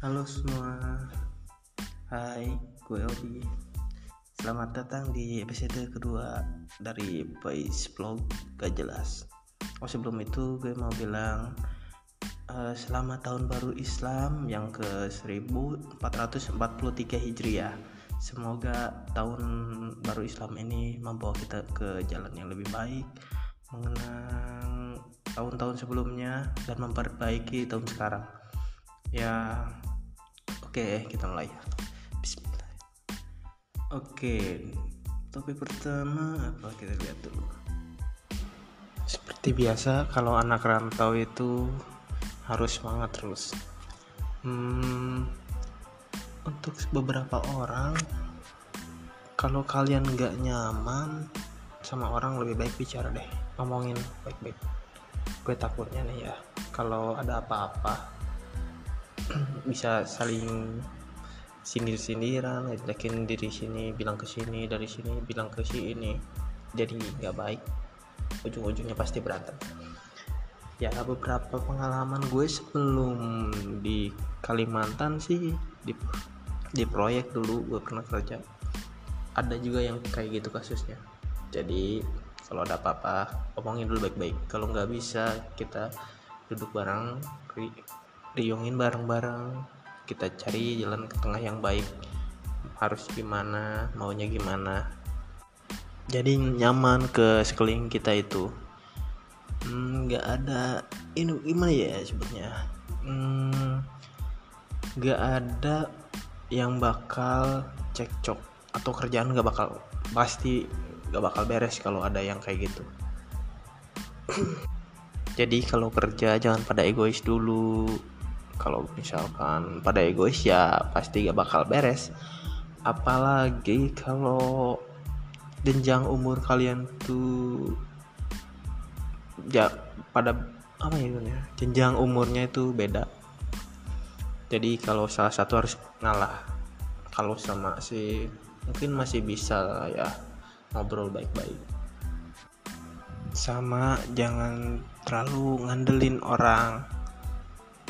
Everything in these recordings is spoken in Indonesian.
Halo semua, hai, gue Obi. Selamat datang di episode kedua dari Voice Vlog Gak Jelas. Oh sebelum itu gue mau bilang uh, selamat tahun baru Islam yang ke 1443 Hijriah. Semoga tahun baru Islam ini membawa kita ke jalan yang lebih baik, mengenang tahun-tahun sebelumnya dan memperbaiki tahun sekarang. Ya, Oke, kita mulai ya. Bismillah. Oke, topik pertama apa kita lihat dulu. Seperti biasa, kalau anak rantau itu harus semangat terus. Hmm, untuk beberapa orang, kalau kalian nggak nyaman sama orang lebih baik bicara deh, ngomongin baik-baik. Gue takutnya nih ya, kalau ada apa-apa bisa saling sindir-sindiran ngejelekin diri sini bilang ke sini dari sini bilang ke si ini. Jadi nggak baik ujung-ujungnya pasti berantem. Ya beberapa pengalaman gue sebelum di Kalimantan sih di di proyek dulu gue pernah kerja ada juga yang kayak gitu kasusnya. Jadi kalau ada apa-apa omongin dulu baik-baik. Kalau nggak bisa kita duduk bareng riungin bareng-bareng. Kita cari jalan ke tengah yang baik. Harus gimana maunya gimana. Jadi nyaman ke sekeliling kita itu. Hmm, nggak hmm, ada ini gimana ya sebetulnya hmm, nggak hmm, ada yang bakal cekcok atau kerjaan nggak bakal pasti nggak bakal beres kalau ada yang kayak gitu. Jadi kalau kerja jangan pada egois dulu kalau misalkan pada egois ya pasti gak bakal beres. Apalagi kalau jenjang umur kalian tuh ya pada apa ya jenjang umurnya itu beda. Jadi kalau salah satu harus ngalah. Kalau sama si mungkin masih bisa ya ngobrol baik-baik. Sama jangan terlalu ngandelin orang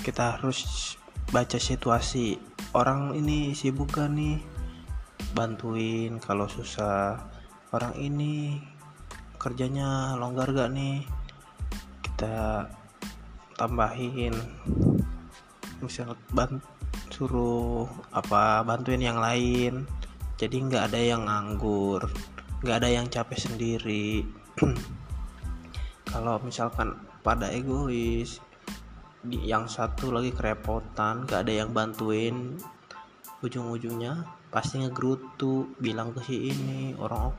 kita harus baca situasi. Orang ini sibuk kan nih? Bantuin kalau susah. Orang ini kerjanya longgar gak nih? Kita tambahin. Misal bant suruh apa bantuin yang lain. Jadi nggak ada yang nganggur nggak ada yang capek sendiri. Kalau misalkan pada egois yang satu lagi kerepotan gak ada yang bantuin. Ujung-ujungnya pasti ngegerutu bilang ke si ini orang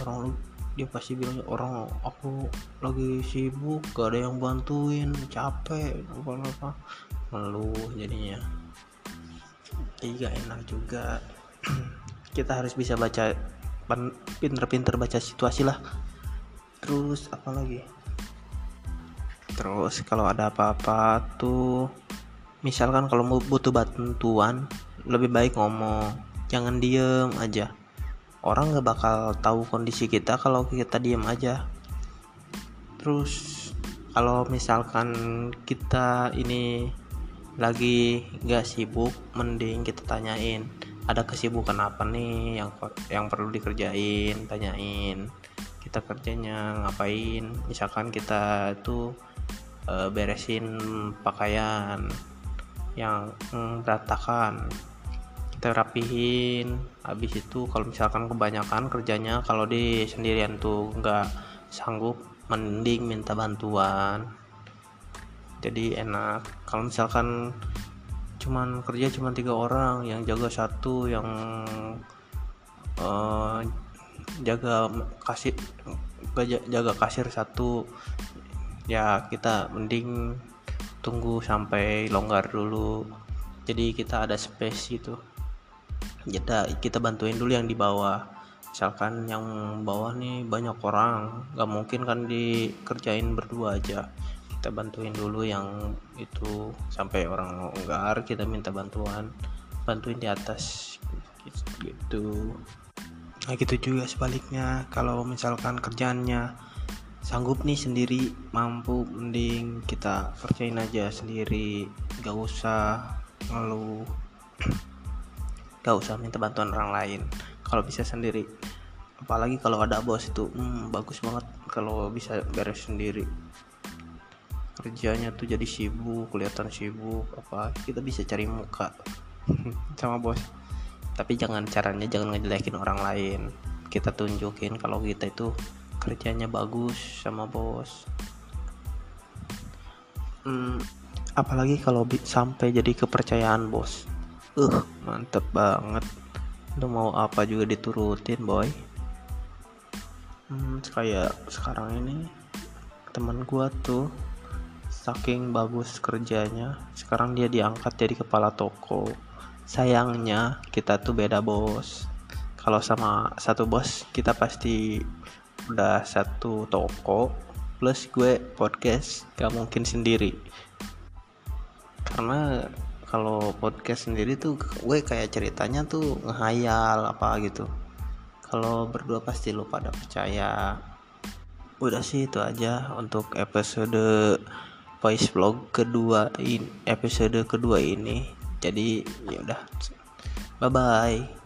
orang dia pasti bilang orang aku lagi sibuk gak ada yang bantuin capek apa apa ngeluh jadinya. Iya enak juga. Kita harus bisa baca pinter-pinter baca situasi lah. Terus apa lagi terus kalau ada apa-apa tuh misalkan kalau mau butuh bantuan lebih baik ngomong. Jangan diem aja. Orang nggak bakal tahu kondisi kita kalau kita diem aja. Terus kalau misalkan kita ini lagi nggak sibuk mending kita tanyain ada kesibukan apa nih yang yang perlu dikerjain? Tanyain. Kita kerjanya ngapain? Misalkan kita tuh uh, beresin pakaian yang mm, berantakan. Kita rapihin. Habis itu kalau misalkan kebanyakan kerjanya kalau di sendirian tuh nggak sanggup mending minta bantuan. Jadi enak. Kalau misalkan cuman kerja cuma tiga orang yang jaga satu yang uh, jaga kasir jaga kasir satu ya kita mending tunggu sampai longgar dulu. Jadi kita ada space gitu. Kita kita bantuin dulu yang di bawah. Misalkan yang bawah nih banyak orang nggak mungkin kan dikerjain berdua aja. Kita bantuin dulu yang itu sampai orang longgar kita minta bantuan. Bantuin di atas gitu. Nah gitu juga sebaliknya. Kalau misalkan kerjaannya sanggup nih sendiri mampu mending kita kerjain aja sendiri. Gak usah lu gak usah minta bantuan orang lain. Kalau bisa sendiri. Apalagi kalau ada bos itu hmm, bagus banget kalau bisa beres sendiri. Kerjanya tuh jadi sibuk kelihatan sibuk apa kita bisa cari muka sama bos. Tapi jangan caranya jangan ngejelekin orang lain. Kita tunjukin kalau kita itu kerjanya bagus sama bos. Hmm, apalagi kalau sampai jadi kepercayaan bos. Uh mantep banget. Lu mau apa juga diturutin boy? Hmm, kayak sekarang ini teman gua tuh saking bagus kerjanya sekarang dia diangkat jadi kepala toko. Sayangnya kita tuh beda bos. Kalau sama satu bos kita pasti udah satu toko plus gue podcast gak mungkin sendiri. Karena kalau podcast sendiri tuh gue kayak ceritanya tuh ngehayal apa gitu. Kalau berdua pasti lu pada percaya. Udah sih itu aja untuk episode voice vlog kedua ini episode kedua ini. Jadi ya udah. Bye bye